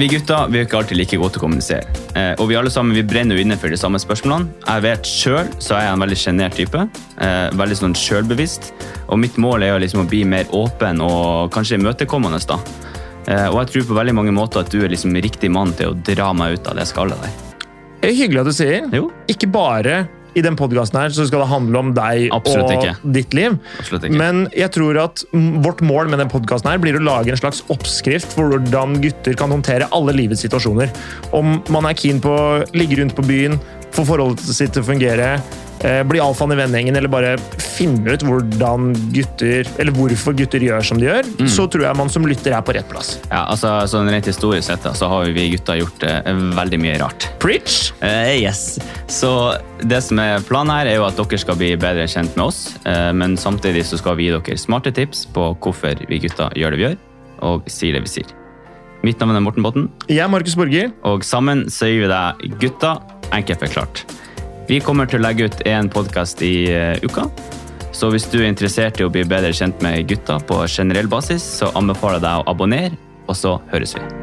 Vi gutter vi er ikke alltid like gode til å kommunisere. Eh, og vi alle sammen vi brenner jo inne for de samme spørsmålene. Jeg vet selv, så er jeg en veldig sjenert type. Eh, veldig sånn selvbevisst. Og mitt mål er jo liksom å bli mer åpen og kanskje imøtekommende. da. Eh, og jeg tror på veldig mange måter at du er liksom riktig mann til å dra meg ut av det skallet der. Det er hyggelig at du sier. Jo. Ikke bare i den podkasten her så skal det handle om deg Absolutt og ikke. ditt liv. Men jeg tror at vårt mål med den podkasten her blir å lage en slags oppskrift for hvordan gutter kan håndtere alle livets situasjoner. Om man er keen på å ligge rundt på byen, få forholdet sitt til å fungere, bli alfaen i vennegjengen, eller bare finne ut hvordan gutter, eller hvorfor gutter gjør som de gjør, Mm. så tror jeg man som lytter er på rett plass. Ja, altså sånn Rent historisk sett da, så har vi gutter gjort eh, veldig mye rart. Preach! Eh, yes. Så det som er planen her, er jo at dere skal bli bedre kjent med oss. eh, men samtidig så skal vi gi dere smarte tips på hvorfor vi gutter gjør det vi gjør, og sier det vi sier. Mitt navn er Morten Botten, Jeg er Markus Borger. og sammen så gir vi deg Gutta enkelt forklart. Vi kommer til å legge ut en podkast i eh, uka. Så hvis du er interessert i å bli bedre kjent med gutta på generell basis, så anbefaler jeg deg å abonnere, og så høres vi.